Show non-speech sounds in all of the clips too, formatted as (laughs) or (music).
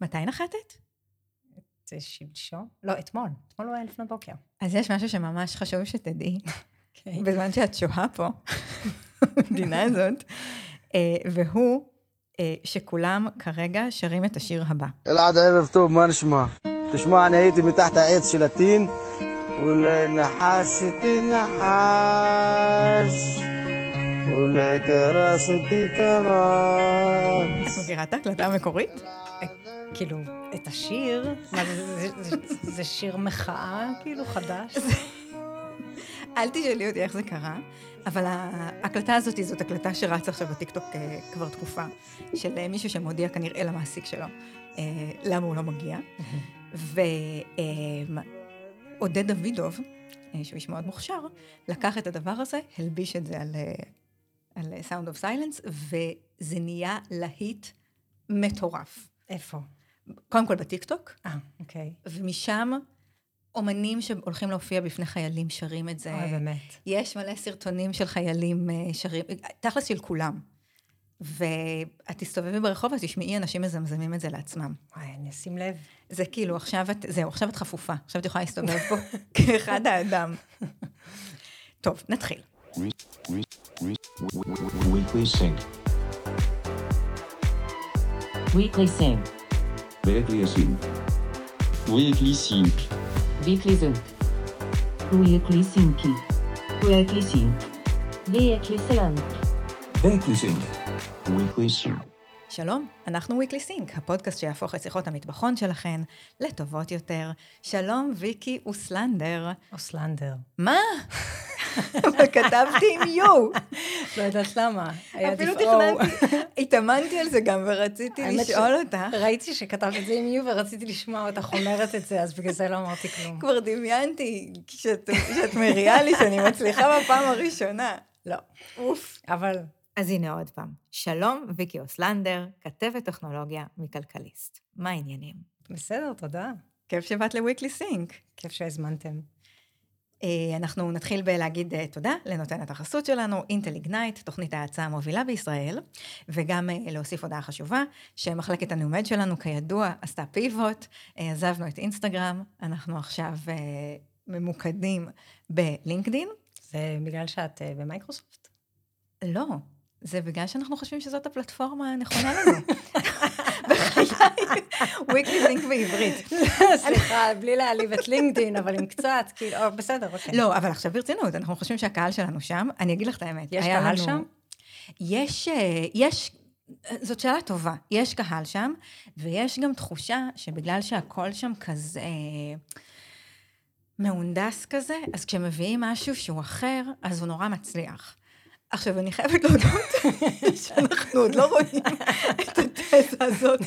מתי נחתת? את אה, שלשום? לא, אתמול. אתמול הוא היה לפנות בוקר. אז יש משהו שממש חשוב שתדעי, okay. (laughs) אוקיי. בזמן שאת שוהה פה, (laughs) במדינה הזאת, אה, והוא אה, שכולם כרגע שרים את השיר הבא. אלעד, ערב טוב, מה נשמע? תשמע, אני הייתי מתחת העץ של הטין, ולנחש תנחש. ולקרס תקרס. את מכירה את ההקלטה המקורית? כאילו, את השיר? מה זה, זה, זה, זה שיר מחאה, כאילו, חדש? אל תשאלי אותי איך זה קרה, אבל ההקלטה הזאת זאת הקלטה שרצה עכשיו בטיקטוק אה, כבר תקופה, של אה, מישהו שמודיע כנראה למעסיק שלו אה, למה הוא לא מגיע. ועודד דוידוב, שהוא איש מאוד מוכשר, לקח את הדבר הזה, הלביש את זה על, על Sound of Silence, וזה נהיה להיט מטורף. איפה? קודם כל בטיקטוק, אה, אוקיי. ומשם אומנים שהולכים להופיע בפני חיילים שרים את זה. אוי, באמת. יש מלא סרטונים של חיילים אה, שרים, תכלס של כולם. ואת תסתובבי ברחוב ותשמעי אנשים מזמזמים את זה לעצמם. וואי, אני אשים לב. זה כאילו, עכשיו את, זהו, עכשיו את חפופה. עכשיו את יכולה להסתובב פה (laughs) כאחד האדם. טוב, נתחיל. Weekly Sync. Weekly Sync. Weekly Sync. Weekly Sync. Weekly Sync. Weekly Sync. Weekly Sync. Weekly Sync. Weekly Sync. Weekly Sync. שלום, אנחנו Weekly Sync, הפודקאסט שיהפוך את שיחות המטבחון שלכן לטובות יותר. שלום, ויקי אוסלנדר. אוסלנדר. מה? אבל כתבתי עם יו. לא יודעת למה. היה אפילו עדיף או. תכננתי, התאמנתי על זה גם ורציתי לשאול אותך. ראיתי שכתבת את זה עם יו ורציתי לשמוע אותך אומרת את זה, אז בגלל זה לא אמרתי כלום. כבר דמיינתי שאת, שאת מריעה לי שאני מצליחה בפעם הראשונה. לא. אוף. אבל אז הנה עוד פעם. שלום, ויקי אוסלנדר, כתבת טכנולוגיה מכלכליסט. מה העניינים? בסדר, תודה. כיף שבאת לוויקלי סינק. כיף שהזמנתם. אה, אנחנו נתחיל בלהגיד אה, תודה לנותנת החסות שלנו, אינטל איגנייט, תוכנית ההאצה המובילה בישראל, וגם אה, להוסיף הודעה חשובה, שמחלקת הניומד שלנו, כידוע, עשתה פיבוט, עזבנו את אינסטגרם, אנחנו עכשיו ממוקדים בלינקדין. זה בגלל שאת במייקרוסופט? לא, זה בגלל שאנחנו חושבים שזאת הפלטפורמה הנכונה לנו. (laughs) (laughs) וויקלי לינק בעברית. (laughs) סליחה, בלי להעליב את לינקדין, אבל עם קצת, כאילו, אה, בסדר, אוקיי. לא, אבל עכשיו ברצינות, אנחנו חושבים שהקהל שלנו שם. אני אגיד לך את האמת. יש קהל שם? יש, אה, יש, זאת שאלה טובה. יש קהל שם, ויש גם תחושה שבגלל שהכל שם כזה מהונדס כזה, אז כשמביאים משהו שהוא אחר, אז הוא נורא מצליח. עכשיו, אני חייבת להודות (laughs) שאנחנו עוד לא רואים את התזה הזאת.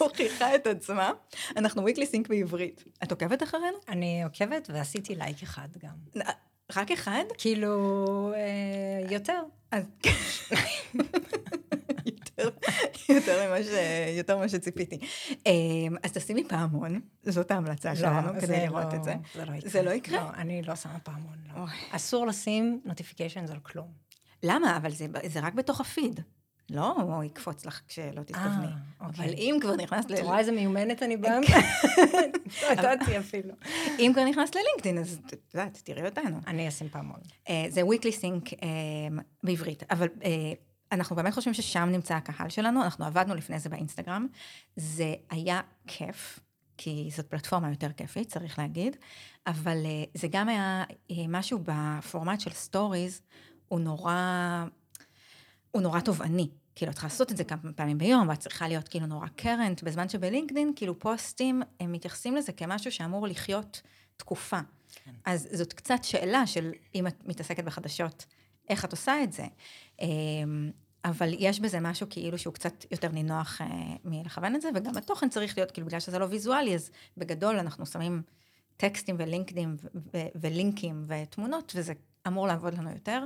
מוכיחה את עצמה. אנחנו Weekly Sync בעברית. את עוקבת אחרינו? אני עוקבת ועשיתי לייק אחד גם. רק אחד? כאילו, אה, יותר. (laughs) יותר, ממה שציפיתי. אמ, אז תשימי פעמון, זאת ההמלצה שלנו, לא, כדי זה לראות לא- את זה. זה לא יקרה. זה לא יקרה? לא, אני לא שמה פעמון, לא. אסור לשים notifications על כלום. למה? אבל זה, רק בתוך הפיד. לא הוא יקפוץ לך כשלא תתכווני. אוקיי. אבל אם כבר נכנסת ל... את רואה איזה מיומנת אני באה? (laughs) לא ידעתי אפילו. אם כבר נכנסת ללינקדאין, אז את יודעת, תראי אותנו. אני אשים פעמון. אה, זה weekly sync אה, בעברית, אבל אה, אנחנו באמת חושבים ששם נמצא הקהל שלנו, אנחנו עבדנו לפני זה באינסטגרם, זה היה כיף, כי זאת פלטפורמה יותר כיפית, צריך להגיד, אבל אה, זה גם היה אה, משהו בפורמט של סטוריז, הוא נורא, הוא נורא תובעני. כאילו, את צריכה לעשות את זה כמה פעמים ביום, ואת צריכה להיות כאילו נורא current, בזמן שבלינקדאין, כאילו פוסטים, הם מתייחסים לזה כמשהו שאמור לחיות תקופה. אז זאת קצת שאלה של אם את מתעסקת בחדשות, איך את עושה את זה. אבל יש בזה משהו כאילו שהוא קצת יותר נינוח אה, מלכוון את זה, וגם התוכן צריך להיות, כאילו בגלל שזה לא ויזואלי, אז בגדול אנחנו שמים טקסטים ולינקדים ולינקים ותמונות, וזה אמור לעבוד לנו יותר.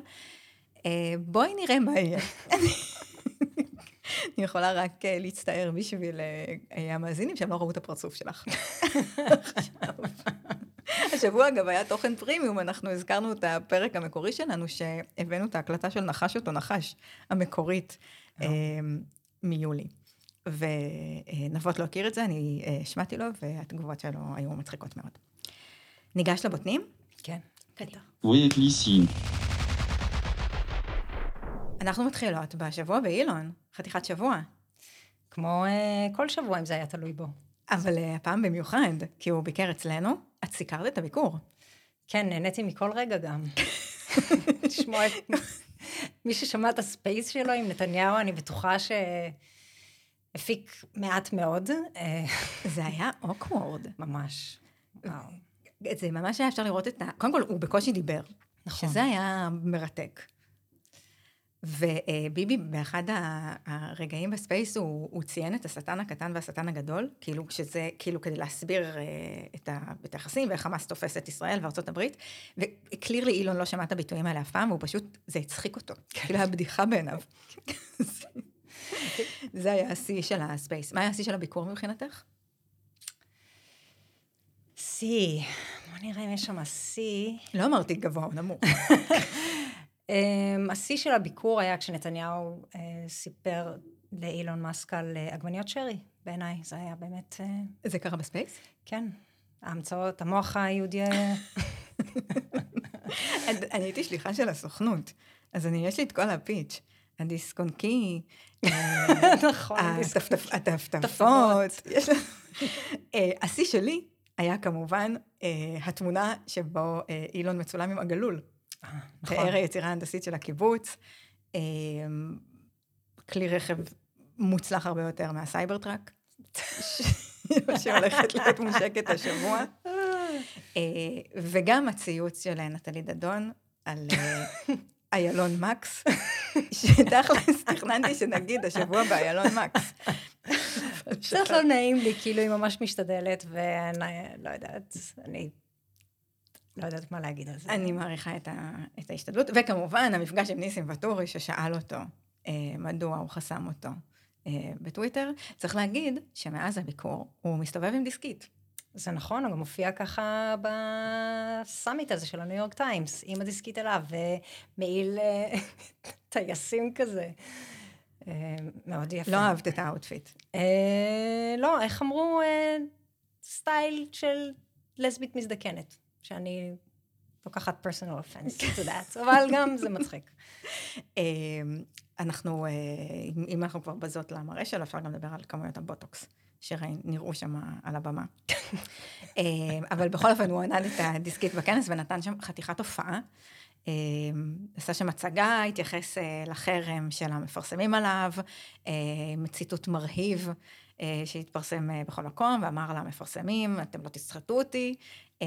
אה, בואי נראה מה יהיה. (laughs) אני יכולה רק אה, להצטער בשביל אה, אה, המאזינים שהם לא ראו את הפרצוף שלך. השבוע אגב היה תוכן פרימיום, אנחנו הזכרנו את הפרק המקורי שלנו, שהבאנו את ההקלטה של נחש אותו נחש, המקורית, אה, מיולי. ונבות לא הכיר את זה, אני השמעתי לו, והתגובות שלו היו מצחיקות מאוד. ניגש לבוטנים? כן. Glycine. אנחנו מתחילות בשבוע באילון, חתיכת שבוע. כמו אה, כל שבוע, אם זה היה תלוי בו. אבל אה, הפעם במיוחד, כי הוא ביקר אצלנו, את סיקרת את הביקור. כן, נהניתי מכל רגע גם. (laughs) לשמוע את... מי ששמע את ה space שלו עם נתניהו, אני בטוחה שהפיק מעט מאוד. אה, זה היה awkward. ממש. וואו. זה ממש היה אפשר לראות את ה... קודם כל, הוא בקושי דיבר. נכון. שזה היה מרתק. וביבי, באחד הרגעים ב space, הוא, הוא ציין את השטן הקטן והשטן הגדול, כאילו, שזה, כאילו, כדי להסביר אה, את, ה, את היחסים, ואיך חמאס תופס את ישראל וארצות הברית. וקלירלי אילון לא שמע את הביטויים האלה אף פעם, והוא פשוט, זה הצחיק אותו. כאילו, היה בדיחה בעיניו. (laughs) זה היה השיא של הספייס. מה היה השיא של הביקור מבחינתך? שיא. בוא נראה אם יש שם שיא. לא אמרתי גבוה או נמוך. (laughs) אמ, השיא של הביקור היה כשנתניהו אה, סיפר לאילון מאסק על אה, עגבניות שרי, בעיניי. זה היה באמת, אה, זה קרה ב space? כן, ההמצאות, המוח היהודי... (laughs) אני הייתי שליחה של הסוכנות, אז אני, יש לי את כל ה pitch. הדיסק און קי, (laughs) נכון, הטפטפ- הטפטפות. השיא שלי היה כמובן התמונה שבו אילון מצולם עם העגלול. נכון. פאר היצירה ההנדסית של הקיבוץ. אה, כלי רכב מוצלח הרבה יותר מה Cybertruck, שהולכת להיות מושקת השבוע. אה, וגם הציוץ של נטלי דדון על אה, איילון מקס, שתכלס תכננתי שנגיד השבוע באיילון מקס. קצת לא נעים לי, כאילו היא ממש משתדלת, ואני לא יודעת, אני לא יודעת מה להגיד על זה. אני מעריכה את, ה, את ההשתדלות, וכמובן המפגש עם ניסים ואטורי ששאל אותו אה, מדוע הוא חסם אותו אה, בטוויטר. צריך להגיד שמאז הביקור הוא מסתובב עם דיסקית. זה נכון, הוא גם מופיע ככה ב summit הזה של הניו יורק טיימס, עם הדיסקית עליו, ומעיל אה, (laughs) טייסים כזה. אה, מאוד יפה. לא אהבת את ה outfit. אה, לא, איך אמרו? סטייל של לסבית מזדקנת, שאני לוקחת personal offense to that, אבל גם זה מצחיק. (laughs) אה, אנחנו, אה, אם- אנחנו כבר בזאת למראה שלו, אפשר גם לדבר על כמויות הבוטוקס שנראו שם על הבמה. (laughs) אה, אבל בכל אופן, הוא ענד את הדיסקית בכנס ונתן שם חתיכת הופעה. אה, עשה שם הצגה, התייחס אה, לחרם של המפרסמים עליו, אה, עם ציטוט מרהיב שהתפרסם אה, בכל מקום, ואמר למפרסמים, אתם לא תסחטו אותי, אה,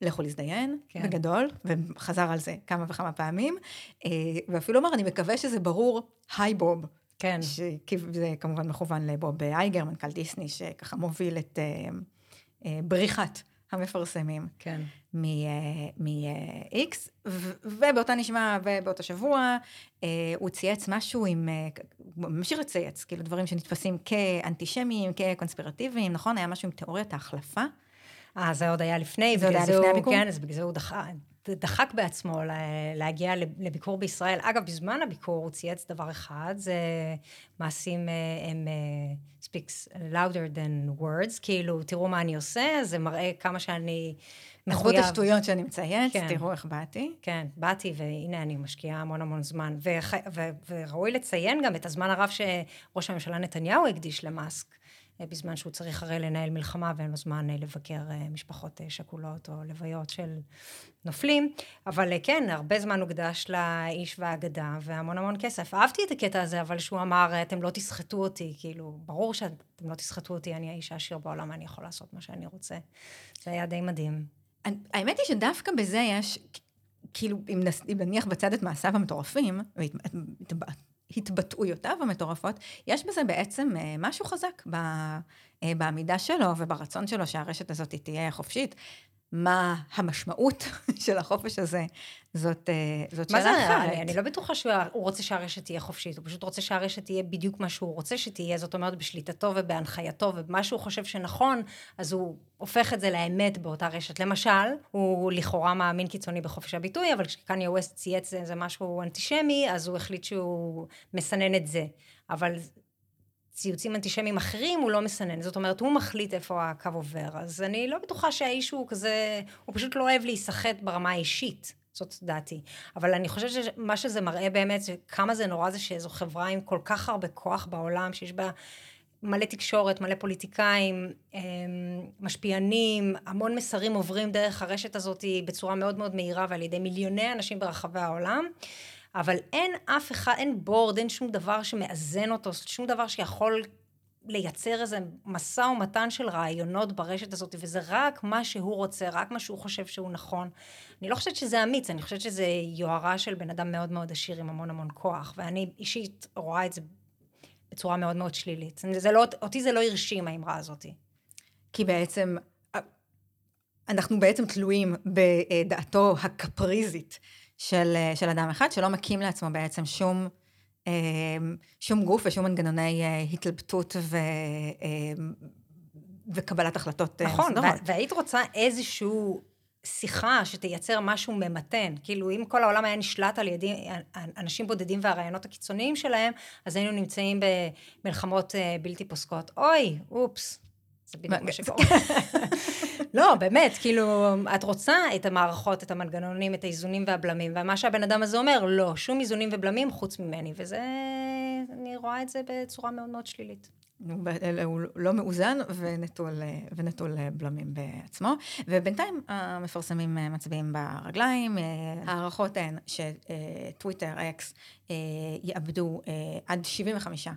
לכו להזדיין, כן. בגדול, וחזר על זה כמה וכמה פעמים, אה, ואפילו אמר, אני מקווה שזה ברור, היי בוב. כן, שזה כמובן מכוון לבוב אייגר, מנכ"ל דיסני, שככה מוביל את אה, אה, בריחת המפרסמים כן. מ-X, ובאותה נשמע, ובאותו שבוע, אה, הוא צייץ משהו עם, אה, הוא ממשיך לצייץ, כאילו דברים שנתפסים כאנטישמיים, כקונספירטיביים, נכון? היה משהו עם תיאוריית ההחלפה. אה, זה עוד היה לפני, זה עוד היה לפני הביקור? כן, אז בגלל זה הוא דחה, דחק בעצמו לה- להגיע לביקור בישראל. אגב, בזמן הביקור הוא צייץ דבר אחד, זה מעשים אה, הם אה, speaks louder than words, כאילו, תראו מה אני עושה, זה מראה כמה שאני מחויב. השטויות שאני מצייץ, כן. תראו איך באתי. כן, באתי והנה אני משקיעה המון המון זמן. וח... ו... וראוי לציין גם את הזמן הרב שראש הממשלה נתניהו הקדיש למאסק, בזמן שהוא צריך הרי לנהל מלחמה ואין לו זמן אה, לבקר אה, משפחות אה, שכולות או לוויות של נופלים. אבל אה, כן, הרבה זמן הוקדש לאיש והאגדה והמון המון כסף. אהבתי את הקטע הזה, אבל שהוא אמר, אתם לא תסחטו אותי, כאילו, ברור שאתם לא תסחטו אותי, אני האיש העשיר בעולם, אני יכול לעשות מה שאני רוצה. זה היה די מדהים. האמת היא שדווקא בזה יש, כאילו, אם נניח בצד את מעשיו המטורפים, והתבטאויותיו המטורפות, יש בזה בעצם אה, משהו חזק אה, בעמידה שלו וברצון שלו שהרשת הזאת תהיה חופשית. מה המשמעות (laughs) של החופש הזה, זאת, אה, זאת מה שאלה זה, אחרת. אני, אני לא בטוחה שהוא הוא רוצה שהרשת תהיה חופשית, הוא פשוט רוצה שהרשת תהיה בדיוק מה שהוא רוצה שתהיה, זאת אומרת, בשליטתו ובהנחייתו, ובמה שהוא חושב שנכון, אז הוא הופך את זה לאמת באותה רשת. למשל, הוא לכאורה מאמין קיצוני בחופש הביטוי, אבל כשקניה ווסט צייץ איזה משהו אנטישמי, אז הוא החליט שהוא מסנן את זה. אבל ציוצים אנטישמיים אחרים, הוא לא מסנן. זאת אומרת, הוא מחליט איפה הקו עובר. אז אני לא בטוחה שהאיש הוא כזה, הוא פשוט לא אוהב להיסחט ברמה האישית. זאת דעתי. אבל אני חושבת שמה שזה מראה באמת, כמה זה נורא זה שזו חברה עם כל כך הרבה כוח בעולם, שיש בה מלא תקשורת, מלא פוליטיקאים, אמ, משפיענים, המון מסרים עוברים דרך הרשת הזאת בצורה מאוד מאוד מהירה ועל ידי מיליוני אנשים ברחבי העולם. אבל אין אף אחד, אין בורד, אין שום דבר שמאזן אותו, שום דבר שיכול לייצר איזה משא ומתן של רעיונות ברשת הזאת, וזה רק מה שהוא רוצה, רק מה שהוא חושב שהוא נכון. אני לא חושבת שזה אמיץ, אני חושבת שזה יוהרה של בן אדם מאוד מאוד עשיר עם המון המון כוח, ואני אישית רואה את זה בצורה מאוד מאוד שלילית. זה לא, אותי זה לא הרשים, האמרה הזאת. כי בעצם, אנחנו בעצם תלויים בדעתו הקפריזית של, של אדם אחד, שלא מקים לעצמו בעצם שום, שום גוף ושום מנגנוני התלבטות ו, וקבלת החלטות נכון, מסודרות. והיית רוצה איזשהו שיחה שתייצר משהו ממתן. כאילו, אם כל העולם היה נשלט על ידי אנשים בודדים והרעיונות הקיצוניים שלהם, אז היינו נמצאים במלחמות אה, בלתי פוסקות. אוי, אופס. זה בדיוק מה שקורה. (laughs) לא, באמת, כאילו, את רוצה את המערכות, את המנגנונים, את האיזונים והבלמים, ומה שהבן אדם הזה אומר, לא, שום איזונים ובלמים חוץ ממני, וזה, אני רואה את זה בצורה מאוד מאוד שלילית. הוא לא מאוזן ונטול, ונטול בלמים בעצמו. ובינתיים המפרסמים מצביעים ברגליים. הערכות הן שטוויטר, אקס, יאבדו עד 75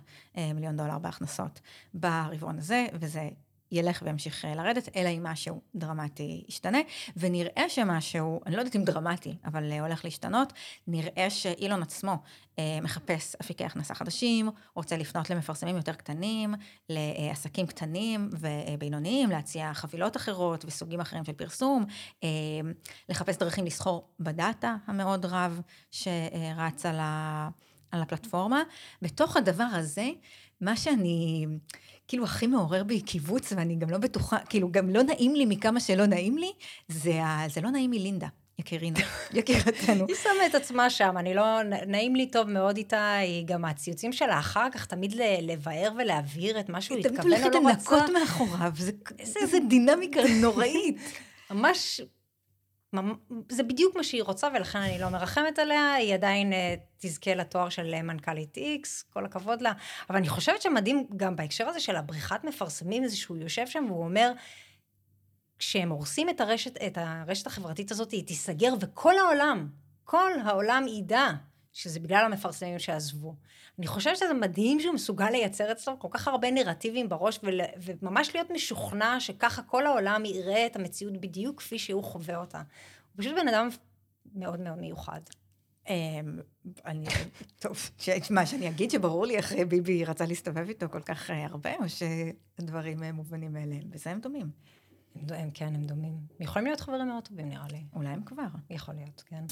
מיליון דולר בהכנסות ברבעון הזה, וזה ילך וימשיך לרדת, אלא אם משהו דרמטי ישתנה, ונראה שמשהו, אני לא יודעת אם דרמטי, אבל הולך להשתנות, נראה שאילון עצמו אה, מחפש אפיקי הכנסה חדשים, רוצה לפנות למפרסמים יותר קטנים, לעסקים קטנים ובינוניים, להציע חבילות אחרות וסוגים אחרים של פרסום, אה, לחפש דרכים לסחור בדאטה המאוד רב שרץ על, ה, על הפלטפורמה. בתוך הדבר הזה, מה שאני... כאילו הכי מעורר בי קיבוץ, ואני גם לא בטוחה, כאילו גם לא נעים לי מכמה שלא נעים לי, זה, ה, זה לא נעים מלינדה. יקירינה, (laughs) יקירתנו. היא שמה את עצמה שם, אני לא, נעים לי טוב מאוד איתה, היא גם הציוצים שלה אחר כך תמיד לבאר ולהבהיר את מה שהוא התכוון או לא רצה. תמיד הולכת לנקות מאחוריו, זה, איזה דינמיקה נוראית. (laughs) ממש זה בדיוק מה שהיא רוצה, ולכן אני לא מרחמת עליה, היא עדיין uh, תזכה לתואר של uh, מנכ"לית איקס, כל הכבוד לה. אבל אני חושבת שמדהים גם בהקשר הזה של הבריחת מפרסמים, זה שהוא יושב שם והוא אומר, כשהם הורסים את הרשת, את הרשת החברתית הזאת, היא תיסגר, וכל העולם, כל העולם ידע שזה בגלל המפרסמים שעזבו. אני חושבת שזה מדהים שהוא מסוגל לייצר אצלו כל כך הרבה נרטיבים בראש, ול, וממש להיות משוכנע שככה כל העולם יראה את המציאות בדיוק כפי שהוא חווה אותה. הוא פשוט בן אדם מאוד מאוד מיוחד. אמ, אני, טוב, מה שאני אגיד שברור לי איך ביבי רצה להסתובב איתו כל כך אה, הרבה, או שדברים אה, מובנים מאליהם, בזה הם דומים. הם כן, הם דומים. יכולים להיות חברים מאוד טובים, נראה לי. אולי הם כבר. יכול להיות, כן.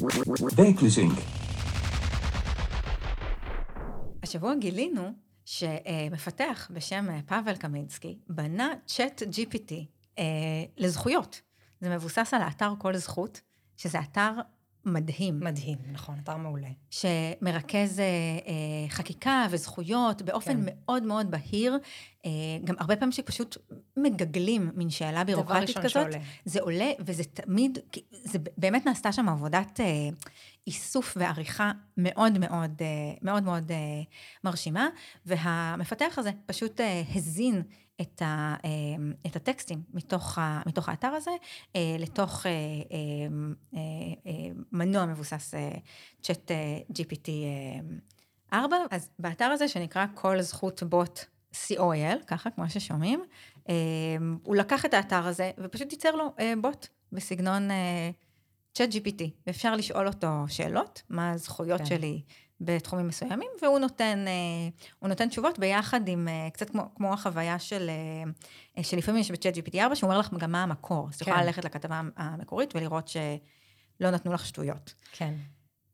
השבוע גילינו שמפתח בשם פאבל קמינסקי בנה צ'אט GPT אה, לזכויות. זה מבוסס על האתר כל זכות, שזה אתר מדהים. מדהים, נכון, אתר מעולה. שמרכז אה, אה, חקיקה וזכויות באופן כן. מאוד מאוד בהיר. אה, גם הרבה פעמים שפשוט מגגלים מין שאלה בירוקרטית כזאת. שעולה. זה עולה, וזה תמיד, זה באמת נעשתה שם עבודת אה, איסוף ועריכה מאוד מאוד, אה, מאוד מאוד אה, מרשימה, והמפתח הזה פשוט אה, הזין את, ה, אה, את הטקסטים מתוך, ה, מתוך האתר הזה אה, לתוך אה, מנוע מבוסס צ'אט GPT 4. אז באתר הזה שנקרא כל זכות בוט COIL, ככה כמו ששומעים, הוא לקח את האתר הזה ופשוט ייצר לו בוט בסגנון צ'אט GPT, ואפשר לשאול אותו שאלות, מה הזכויות כן. שלי בתחומים מסוימים, והוא נותן, אה, הוא נותן תשובות ביחד עם, אה, קצת כמו, כמו החוויה של, אה, שלפעמים יש בצ'אט GPT 4, שהוא אומר לך גם מה המקור. אז כן. את יכולה ללכת לכתבה המקורית ולראות שלא נתנו לך שטויות. כן.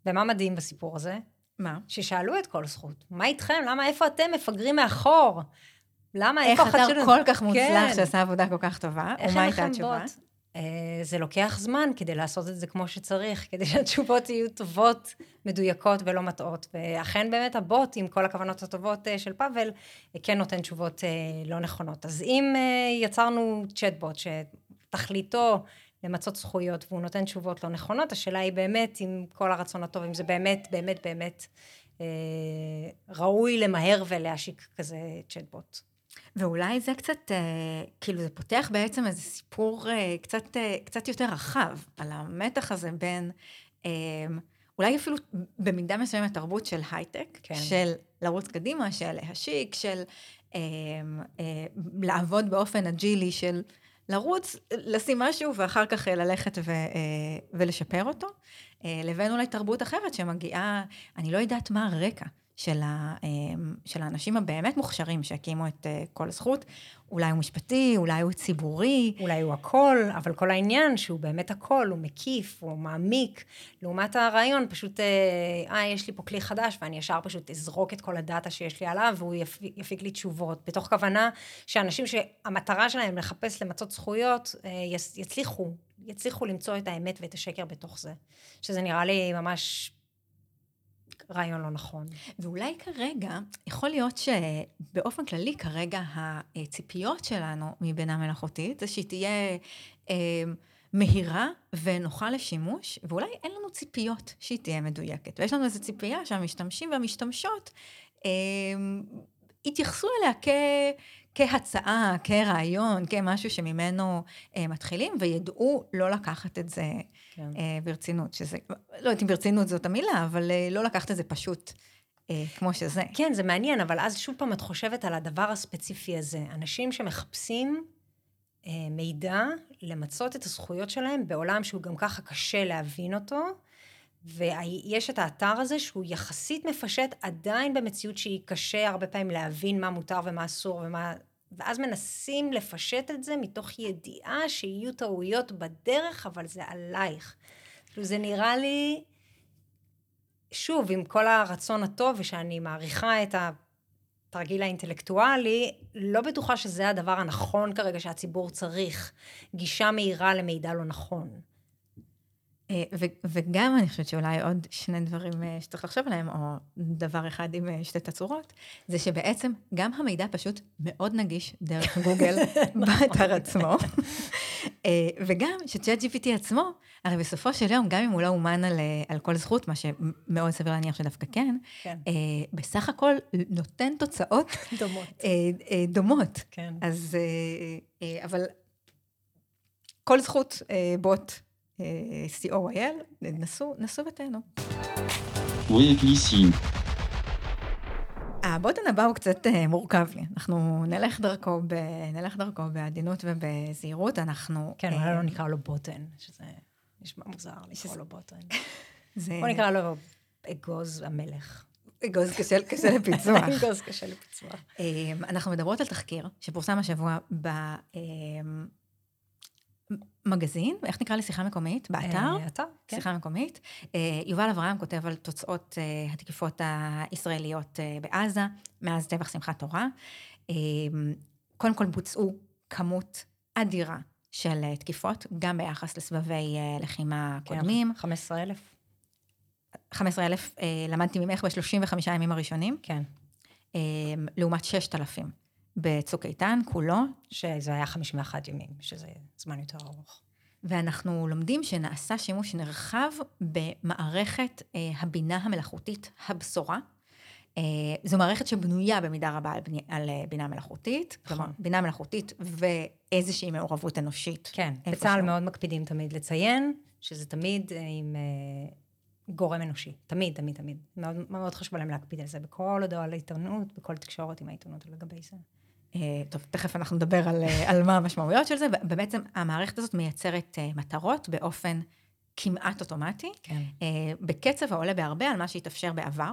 ומה מדהים בסיפור הזה? מה? ששאלו את כל זכות, מה איתכם? למה, איפה אתם מפגרים מאחור? למה, איפה החדשנות? איך אתר כל כך מוצלח כן. שעשה עבודה כל כך טובה, ומה הייתה התשובה? אה, זה לוקח זמן כדי לעשות את זה כמו שצריך, כדי שהתשובות יהיו טובות, מדויקות ולא מטעות. ואכן באמת הבוט, עם כל הכוונות הטובות אה, של פאבל, אה, כן נותן תשובות אה, לא נכונות. אז אם אה, יצרנו צ'טבוט שתכליתו למצות זכויות והוא נותן תשובות לא נכונות, השאלה היא באמת, עם כל הרצון הטוב, אם זה באמת, באמת, באמת אה, ראוי למהר ולהשיק כזה צ'טבוט. ואולי זה קצת, אה, כאילו זה פותח בעצם איזה סיפור אה, קצת, אה, קצת יותר רחב, על המתח הזה בין, אולי אפילו במידה מסוימת תרבות של הייטק, כן. של לרוץ קדימה, של להשיק, של לעבוד באופן אג'ילי, של לרוץ, לשים משהו ואחר כך ללכת ו, ולשפר אותו, לבין אולי תרבות אחרת שמגיעה, אני לא יודעת מה הרקע. של, ה, אה, של האנשים הבאמת מוכשרים שהקימו את אה, כל הזכות. אולי הוא משפטי, אולי הוא ציבורי. אולי הוא הכל, אבל כל העניין שהוא באמת הכל, הוא מקיף, הוא מעמיק, לעומת הרעיון, פשוט, אה, אה, יש לי פה כלי חדש, ואני ישר פשוט אזרוק את כל הדאטה שיש לי עליו, והוא יפיק, לי תשובות, בתוך כוונה שאנשים שהמטרה שלהם לחפש למצות זכויות, אה, יצליחו, יצליחו למצוא את האמת ואת השקר בתוך זה. שזה נראה לי ממש רעיון לא נכון. ואולי כרגע, יכול להיות שבאופן כללי כרגע הציפיות שלנו מבינה מלאכותית זה שהיא תהיה אה, מהירה ונוחה לשימוש, ואולי אין לנו ציפיות שהיא תהיה מדויקת. ויש לנו איזו ציפייה שהמשתמשים והמשתמשות אה, יתייחסו אליה כ... כהצעה, כרעיון, כמשהו שממנו אה, מתחילים, וידעו לא לקחת את זה כן. אה, ברצינות, שזה, לא יודעת אם ברצינות זאת המילה, אבל אה, לא לקחת את זה פשוט אה, כמו שזה. כן, זה מעניין, אבל אז שוב פעם את חושבת על הדבר הספציפי הזה. אנשים שמחפשים אה, מידע למצות את הזכויות שלהם בעולם שהוא גם ככה קשה להבין אותו, ויש את האתר הזה שהוא יחסית מפשט עדיין במציאות שהיא קשה הרבה פעמים להבין מה מותר ומה אסור ומה... ואז מנסים לפשט את זה מתוך ידיעה שיהיו טעויות בדרך, אבל זה עלייך. כאילו זה נראה לי, שוב, עם כל הרצון הטוב ושאני מעריכה את התרגיל האינטלקטואלי, לא בטוחה שזה הדבר הנכון כרגע שהציבור צריך. גישה מהירה למידע לא נכון. אה, וגם אני חושבת שאולי עוד שני דברים אה, שצריך לחשוב עליהם, או דבר אחד עם אה, שתי תצורות, זה שבעצם גם המידע פשוט מאוד נגיש דרך גוגל (laughs) באתר עצמו, אה, וגם שצ'אט GPT עצמו, הרי בסופו של יום, גם אם הוא לא אומן על, על כל זכות, מה שמאוד סביר להניח שדווקא כן, כן. בסך הכל נותן תוצאות (laughs) דומות. דומות. כן. אז, אבל כל זכות בוט co.il, נסו, נסו ותהנו. הבוטן הבא הוא קצת אה, מורכב לי. אנחנו נלך דרכו, ב, נלך דרכו בעדינות ובזהירות, אנחנו... כן, אה, אולי לא נקרא לו בוטן, שזה נשמע מוזר לקרוא לו בוטן. זה... בוא נקרא לו אגוז המלך. אגוז קשה, קשה לפיצוח. (laughs) אגוז קשה לפיצוח. אה, אנחנו מדברות על תחקיר שפורסם השבוע במגזין, איך נקרא לשיחה מקומית? באתר? אה, אתר, כן. שיחה מקומית. אה, יובל אברהם כותב על תוצאות אה, התקיפות הישראליות בעזה, מאז טבח שמחת תורה. קודם כל בוצעו כמות אדירה של תקיפות, גם ביחס לסבבי לחימה כן, קודמים. 15,000? 15,000 אה, למדתי ממך ב-35 הימים הראשונים, כן. לעומת 6,000 בצוק איתן כולו, שזה היה 51 ימים, שזה זמן יותר ארוך. ואנחנו לומדים שנעשה שימוש נרחב במערכת אה, הבינה המלאכותית הבשורה. אה, זו מערכת שבנויה במידה רבה על, בני, על אה, בינה מלאכותית, נכון. כלומר, בינה מלאכותית ואיזושהי מעורבות אנושית. כן. בצה"ל מאוד מקפידים תמיד לציין שזה תמיד אה, עם אה, גורם אנושי. תמיד, תמיד, תמיד. מאוד, מאוד חשוב להם להקפיד על זה בכל הודעה על העיתונות, בכל תקשורת עם העיתונות לגבי זה. אה, טוב, תכף אנחנו נדבר על, אה, על מה המשמעויות של זה. ובעצם המערכת הזאת מייצרת אה, מטרות באופן כמעט אוטומטי, כן. בקצב העולה בהרבה על מה שהתאפשר בעבר,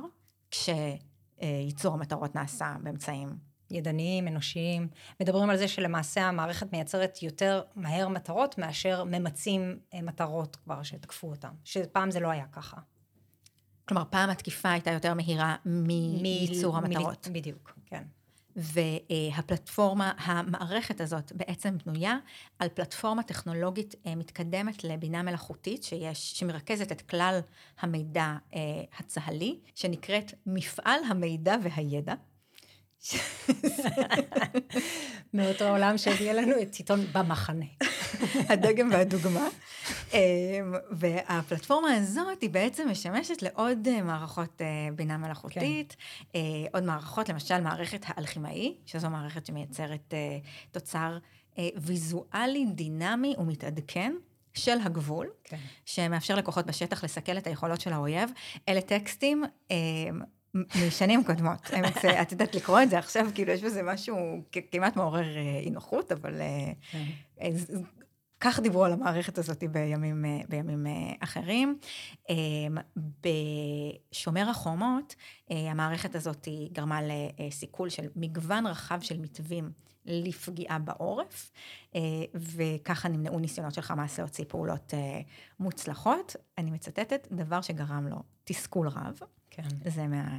כשייצור המטרות נעשה באמצעים ידניים, אנושיים. מדברים על זה שלמעשה המערכת מייצרת יותר מהר מטרות מאשר ממצים מטרות כבר שתקפו אותם. שפעם זה לא היה ככה. כלומר, פעם התקיפה הייתה יותר מהירה מייצור מ- המטרות. מ- בדיוק, כן. והפלטפורמה, המערכת הזאת בעצם בנויה על פלטפורמה טכנולוגית אה, מתקדמת לבינה מלאכותית, שיש, שמרכזת את כלל המידע אה, הצה"לי, שנקראת מפעל המידע והידע. (laughs) מאותו עולם שהביא לנו את עיתון במחנה. (laughs) הדגם והדוגמה. אמ, והפלטפורמה הזאת היא בעצם משמשת לעוד אה, מערכות אה, בינה מלאכותית, כן. עוד מערכות, למשל מערכת האלכימאי, שזו מערכת שמייצרת תוצר ויזואלי, דינמי ומתעדכן. של הגבול, כן. שמאפשר לכוחות בשטח לסכל את היכולות של האויב. אלה טקסטים אמ, משנים קודמות. (laughs) את יודעת לקרוא את זה עכשיו, כאילו יש בזה משהו כמעט מעורר אי נוחות, אבל כן. כך דיברו על המערכת הזאת בימים, בימים אחרים. בשומר החומות, המערכת הזאת גרמה לסיכול של מגוון רחב של מתווים לפגיעה בעורף, וככה נמנעו ניסיונות של חמאס להוציא פעולות מוצלחות. אני מצטטת, דבר שגרם לו תסכול רב. כן. זה מה...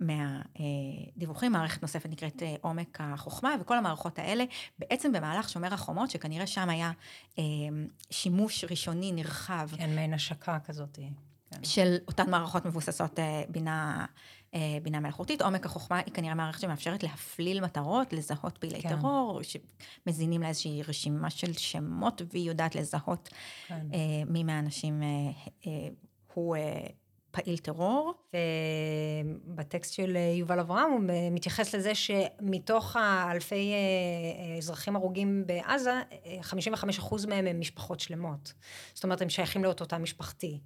מהדיווחים, מערכת נוספת נקראת אה, עומק החוכמה, וכל המערכות האלה, בעצם במהלך שומר החומות, שכנראה שם היה אה, שימוש ראשוני נרחב. כן, מעין השקה כזאת. כן. של אותן מערכות מבוססות אה, בינה, בינה מלאכותית. עומק החוכמה היא כנראה מערכת שמאפשרת להפליל מטרות, לזהות פעילי כן. טרור, שמזינים לה איזושהי רשימה של שמות, והיא יודעת לזהות כן. מי מהאנשים הוא... פעיל טרור. ובטקסט של יובל אברהם הוא מתייחס לזה שמתוך האלפי אה, אה, אזרחים הרוגים בעזה, 55% מהם הם משפחות שלמות. זאת אומרת, הם שייכים לאותו תא משפחתי.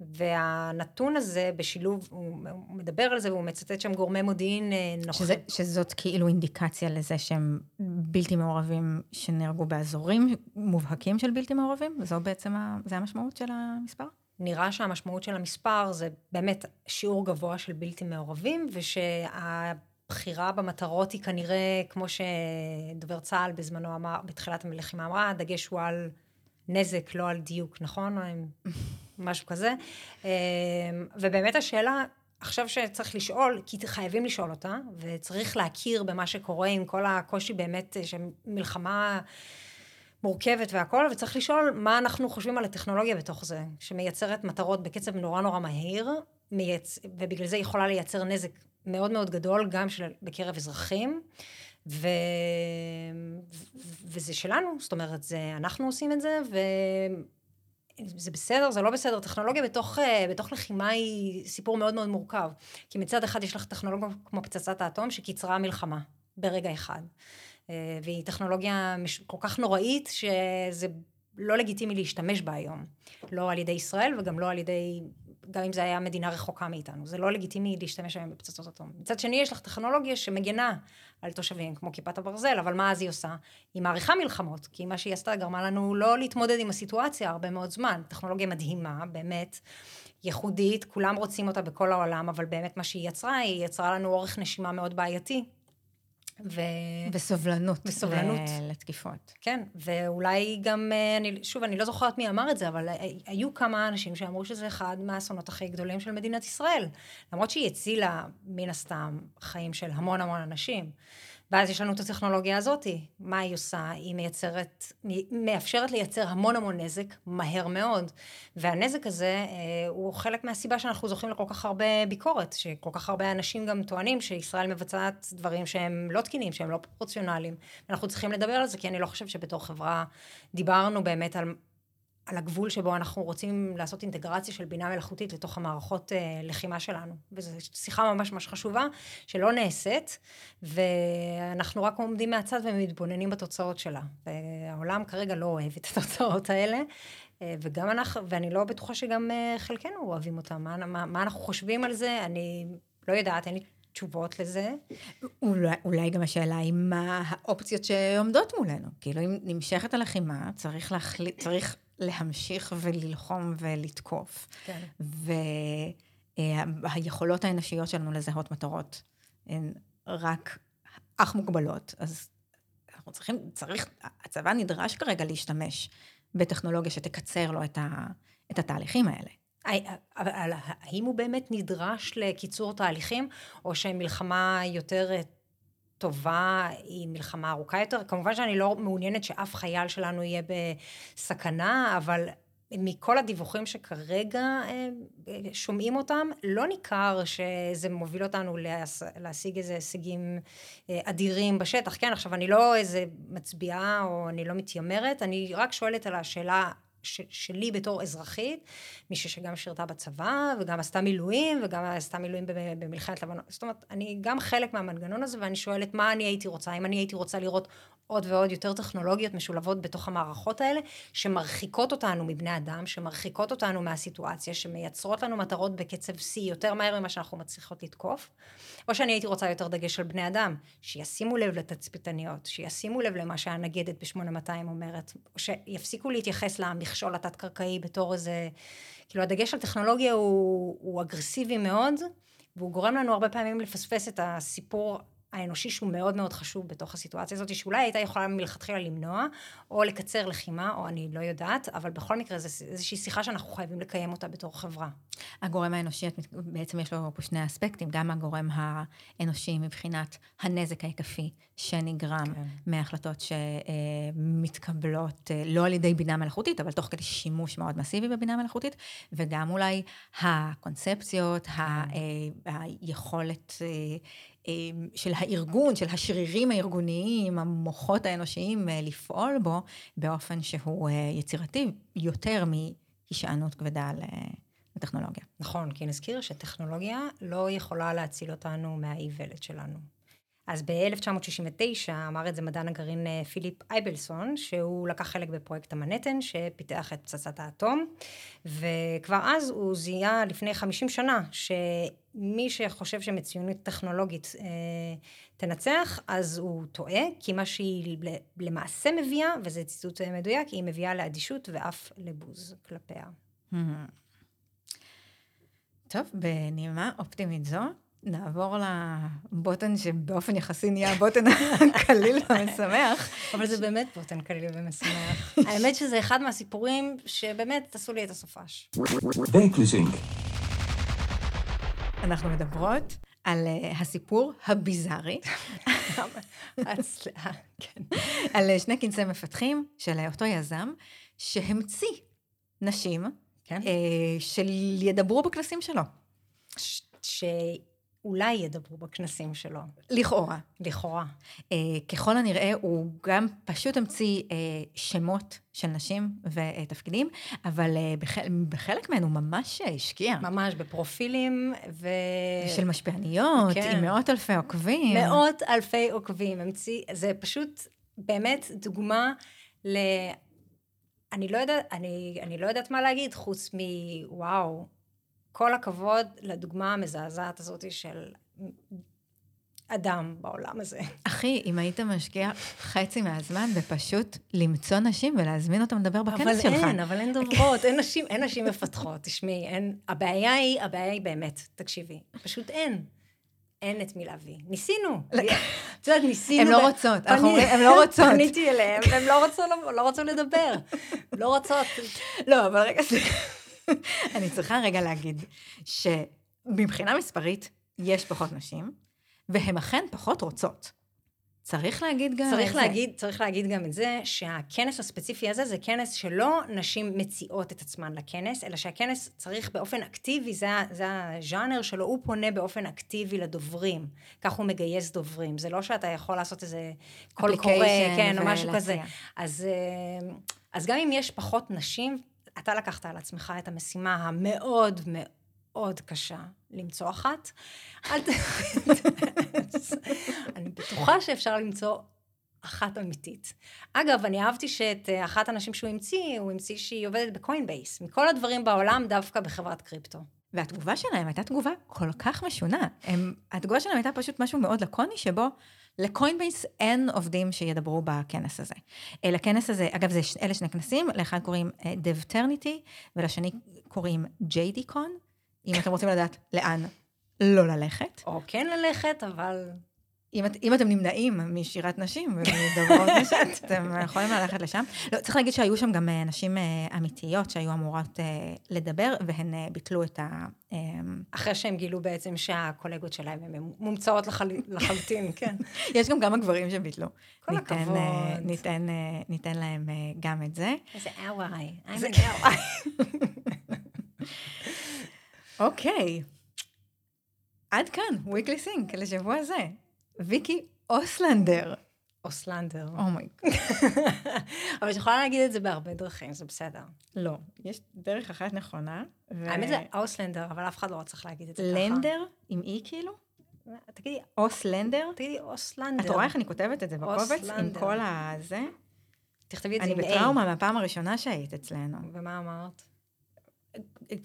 והנתון הזה בשילוב, הוא, מדבר על זה והוא מצטט שם גורמי מודיעין אה, נוחים. שזאת כאילו אינדיקציה לזה שהם בלתי מעורבים שנהרגו באזורים מובהקים של בלתי מעורבים? זו בעצם, זה המשמעות של המספר? נראה שהמשמעות של המספר זה באמת שיעור גבוה של בלתי מעורבים, ושהבחירה במטרות היא כנראה, כמו שדובר צה"ל בזמנו אמר, בתחילת הלחימה אמרה, הדגש הוא על נזק, לא על דיוק, נכון? (laughs) משהו כזה. אמ, ובאמת השאלה, עכשיו שצריך לשאול, כי חייבים לשאול אותה, וצריך להכיר במה שקורה עם כל הקושי באמת, שמלחמה... מורכבת והכל, וצריך לשאול מה אנחנו חושבים על הטכנולוגיה בתוך זה, שמייצרת מטרות בקצב נורא נורא מהיר, מייצ... ובגלל זה יכולה לייצר נזק מאוד מאוד גדול, גם של... בקרב אזרחים, ו... וזה שלנו, זאת אומרת, זה, אנחנו עושים את זה, ו... זה בסדר, זה לא בסדר. טכנולוגיה בתוך, בתוך לחימה היא סיפור מאוד מאוד מורכב. כי מצד אחד יש לך טכנולוגיה כמו פצצת האטום שקיצרה מלחמה ברגע אחד. אה, והיא טכנולוגיה כל כך נוראית, שזה לא לגיטימי להשתמש בה היום. לא על ידי ישראל וגם לא על ידי, גם אם זה היה מדינה רחוקה מאיתנו. זה לא לגיטימי להשתמש היום בפצצות אטום. מצד שני, יש לך טכנולוגיה שמגנה על תושבים, כמו כיפת הברזל, אבל מה אז היא עושה? היא מעריכה מלחמות, כי מה שהיא עשתה גרמה לנו לא להתמודד עם הסיטואציה הרבה מאוד זמן. טכנולוגיה מדהימה, באמת. ייחודית, כולם רוצים אותה בכל העולם, אבל באמת מה שהיא יצרה, היא יצרה לנו אורך נשימה מאוד בעייתי, ו... וסובלנות. וסובלנות. ל... לתקיפות. כן, ואולי גם, אה, אני, שוב, אני לא זוכרת מי אמר את זה, אבל היו כמה אנשים שאמרו שזה אחד מהאסונות הכי גדולים של מדינת ישראל. למרות שהיא הצילה, מן הסתם, חיים של המון המון אנשים. ואז יש לנו את הטכנולוגיה הזאתי. מה היא עושה? היא מייצרת, מאפשרת לייצר המון המון נזק מהר מאוד. והנזק הזה אה, הוא חלק מהסיבה שאנחנו זוכים לכל כך הרבה ביקורת, שכל כך הרבה אנשים גם טוענים שישראל מבצעת דברים שהם לא תקינים, שהם לא פרופורציונליים. ואנחנו צריכים לדבר על זה, כי אני לא חושבת שבתור חברה דיברנו באמת על על הגבול שבו אנחנו רוצים לעשות אינטגרציה של בינה מלאכותית לתוך המערכות אה, לחימה שלנו. וזו שיחה ממש ממש חשובה, שלא נעשית, ואנחנו רק עומדים מהצד ומתבוננים בתוצאות שלה. והעולם כרגע לא אוהב את התוצאות האלה, אה, וגם אנחנו, ואני לא בטוחה שגם אה, חלקנו אוהבים אותם. מה, מה, מה אנחנו חושבים על זה? אני לא יודעת, אין לי תשובות לזה. אולי, אולי גם השאלה היא מה האופציות שעומדות מולנו. כאילו, אם נמשכת הלחימה, צריך להחליט, צריך להמשיך וללחום ולתקוף. כן. והיכולות האנושיות שלנו לזהות מטרות הן רק אך מוגבלות. אז אנחנו צריכים, צריך, הצבא נדרש כרגע להשתמש בטכנולוגיה שתקצר לו את, ה, את התהליכים האלה. אבל האם הוא באמת נדרש לקיצור תהליכים, או שמלחמה יותר טובה היא מלחמה ארוכה יותר. כמובן שאני לא מעוניינת שאף חייל שלנו יהיה בסכנה, אבל מכל הדיווחים שכרגע אה, שומעים אותם, לא ניכר שזה מוביל אותנו להש... להשיג איזה הישגים אה, אדירים בשטח. כן, עכשיו, אני לא איזה מצביעה או אני לא מתיימרת, אני רק שואלת על השאלה ש, שלי בתור אזרחית, מישהי שגם שירתה בצבא, וגם עשתה מילואים, וגם עשתה מילואים במלחמת לבנון. זאת אומרת, אני גם חלק מהמנגנון הזה, ואני שואלת מה אני הייתי רוצה, אם אני הייתי רוצה לראות עוד ועוד יותר טכנולוגיות משולבות בתוך המערכות האלה, שמרחיקות אותנו מבני אדם, שמרחיקות אותנו מהסיטואציה, שמייצרות לנו מטרות בקצב שיא יותר מהר ממה שאנחנו מצליחות לתקוף, או שאני הייתי רוצה יותר דגש על בני אדם, שישימו לב לתצפיתניות, שישימו לב למה שהנגדת ב-8200 אומרת, או שיפסיקו להתייחס למכשול התת-קרקעי בתור איזה, כאילו הדגש על טכנולוגיה הוא, הוא אגרסיבי מאוד, והוא גורם לנו הרבה פעמים לפספס את הסיפור האנושי שהוא מאוד מאוד חשוב בתוך הסיטואציה הזאת, שאולי הייתה יכולה מלכתחילה למנוע, או לקצר לחימה, או אני לא יודעת, אבל בכל מקרה זו איזושהי שיחה שאנחנו חייבים לקיים אותה בתור חברה. הגורם האנושי, בעצם יש לו פה שני אספקטים, גם הגורם האנושי מבחינת הנזק ההיקפי שנגרם כן. מהחלטות שמתקבלות אה, לא על ידי בינה מלאכותית, אבל תוך כדי שימוש מאוד מסיבי בבינה מלאכותית, וגם אולי הקונספציות, כן. היכולת אה, אה, של הארגון, של השרירים הארגוניים, המוחות האנושיים לפעול בו באופן שהוא יצירתי יותר מהישענות כבדה על... בטכנולוגיה. נכון, כי נזכיר שטכנולוגיה לא יכולה להציל אותנו מהאיוולת שלנו. אז ב-1969 אמר את זה מדען הגרעין אה, פיליפ אייבלסון, שהוא לקח חלק בפרויקט המנהטן, שפיתח את פצצת האטום, וכבר אז הוא זיהה לפני 50 שנה, שמי שחושב שמצוינות טכנולוגית אה, תנצח, אז הוא טועה, כי מה שהיא למעשה מביאה, וזה ציטוט אה, מדויק, היא מביאה לאדישות ואף לבוז כלפיה. טוב, בנימה אופטימית זו, נעבור לבוטן שבאופן יחסי נהיה הבוטן (laughs) הקליל והמשמח. אבל זה באמת בוטן קליל ומשמח. (laughs) האמת שזה אחד מהסיפורים שבאמת עשו לי את הסופש. אנחנו מדברות על uh, הסיפור הביזארי. כן. על uh, שני כנסי מפתחים של אותו יזם, שהמציא נשים כן? שידברו בכנסים שלו. ש... אולי ידברו בכנסים שלו. לכאורה. לכאורה. Uh, ככל הנראה, הוא גם פשוט המציא uh, שמות של נשים ותפקידים, אבל uh, בח, בחלק מהן הוא ממש השקיע. ממש, בפרופילים ו... של משפיעניות, כן. עם מאות אלפי עוקבים. מאות אלפי עוקבים. המציא, זה פשוט באמת דוגמה ל... אני לא יודעת, אני, אני לא יודעת מה להגיד, חוץ מוואו. כל הכבוד לדוגמה המזעזעת הזאת של אדם בעולם הזה. אחי, אם היית משקיע חצי מהזמן בפשוט למצוא נשים ולהזמין אותם לדבר בכנס שלך. אבל אין, אבל אין דוברות, אין נשים, אין נשים מפתחות. תשמעי, אין, הבעיה היא, הבעיה היא באמת, תקשיבי, פשוט אין. אין את מי להביא. ניסינו. את יודעת, ניסינו. הן לא רוצות, אנחנו אומרים, הן לא רוצות. פניתי אליהן, הן לא רצו לא רצו לדבר. לא רוצות. לא, אבל רגע, (laughs) אני צריכה רגע להגיד שמבחינה מספרית יש פחות נשים, והן אכן פחות רוצות. צריך להגיד גם צריך את להגיד, זה. צריך להגיד גם את זה, שהכנס הספציפי הזה זה כנס שלא נשים מציעות את עצמן לכנס, אלא שהכנס צריך באופן אקטיבי, זה, זה הז'אנר שלו, הוא פונה באופן אקטיבי לדוברים. כך הוא מגייס דוברים. זה לא שאתה יכול לעשות איזה קול קורא, כן, או משהו כזה. אז, אה, אז גם אם יש פחות נשים, אתה לקחת על עצמך את המשימה המאוד מאוד קשה למצוא אחת. (laughs) אני בטוחה שאפשר למצוא אחת אמיתית. אגב, אני אהבתי שאת אה, אחת הנשים שהוא המציא, הוא המציא שהיא עובדת בקוינבייס. מכל הדברים בעולם, דווקא בחברת קריפטו. והתגובה שלהם הייתה תגובה כל כך משונה. הם, התגובה שלהם הייתה פשוט משהו מאוד לקוני, שבו לקוינבייס אין עובדים שידברו בכנס הזה. לכנס הזה, אגב, זה, אלה שני כנסים, לאחד קוראים דבטרניטי, uh, ולשני קוראים JDCon, אם אתם רוצים לדעת לאן לא ללכת. או כן ללכת, אבל אם, את, אם אתם נמנעים משירת נשים ומדוברות (laughs) נשית, אתם יכולים ללכת לשם. לא, צריך להגיד שהיו שם גם אה, נשים אה, אמיתיות שהיו אמורות אה, לדבר, והן ביטלו את ה... אחרי שהם גילו בעצם שהקולגות שלהם הן מומצאות לחל... (laughs) לחלוטין, כן. יש גם כמה גברים שביטלו. כל ניתן, הכבוד. ניתן, אה, ניתן להם גם את זה. איזה אוואי, I'm זה- an ally. (laughs) אוקיי. עד כאן, weekly sync לשבוע זה. ויקי אוסלנדר. אוסלנדר. אומייג. (laughs) אבל את יכולה להגיד את זה בהרבה דרכים, זה בסדר. לא, יש דרך אחת נכונה. ו- האמת זה אוסלנדר, אבל אף אחד לא צריך להגיד את זה ככה. לנדר? עם אי כאילו? תגידי, אוסלנדר? תגידי אוסלנדר. את רואה איך אני כותבת את זה בקובץ? עם. כל הזה? תכתבי את זה אני עם A. בטראומה מהפעם הראשונה שהיית אצלנו. ומה אמרת?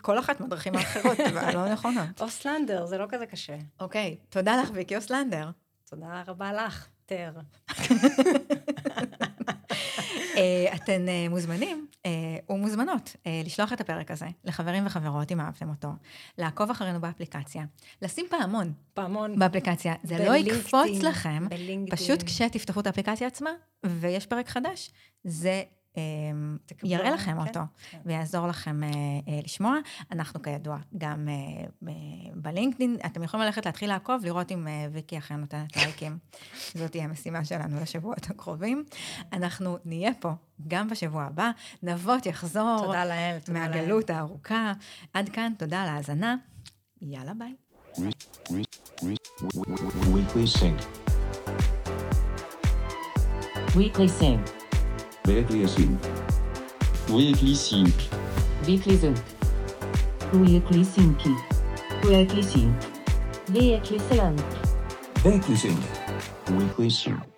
כל אחת מהדרכים האחרות, (laughs) אבל לא נכונות. אוסלנדר, זה לא כזה קשה. אוקיי, תודה לך, ויקי אוסלנדר. תודה רבה לך, תר. אה, אתן אה, מוזמנים אה, ומוזמנות לשלוח את הפרק הזה לחברים וחברות אם אהבתם אותו, לעקוב אחרינו באפליקציה, לשים פעמון פעמון. באפליקציה, זה לא יקפוץ לכם. פשוט כשתפתחו את האפליקציה עצמה ויש פרק חדש, זה יראה לכם כן, אותו כן. ויעזור לכם אה, אה, לשמוע. אנחנו כידוע גם אה, בלינקדאין, אתם יכולים ללכת להתחיל לעקוב, לראות אם ויקי אכן נותנת לייקים. (laughs) זאת תהיה המשימה שלנו לשבועות הקרובים. אנחנו נהיה פה גם בשבוע הבא, נבות יחזור תודה לאל, תודה לאל. מהגלות הארוכה. עד כאן, תודה על ההאזנה. יאללה ביי. Weekly Sync. Weekly Sync. Weekly Sync. Weekly Sync. Weekly Sync. Weekly Sync. Weekly Sync. Weekly Sync. Weekly Sync. Weekly Sync.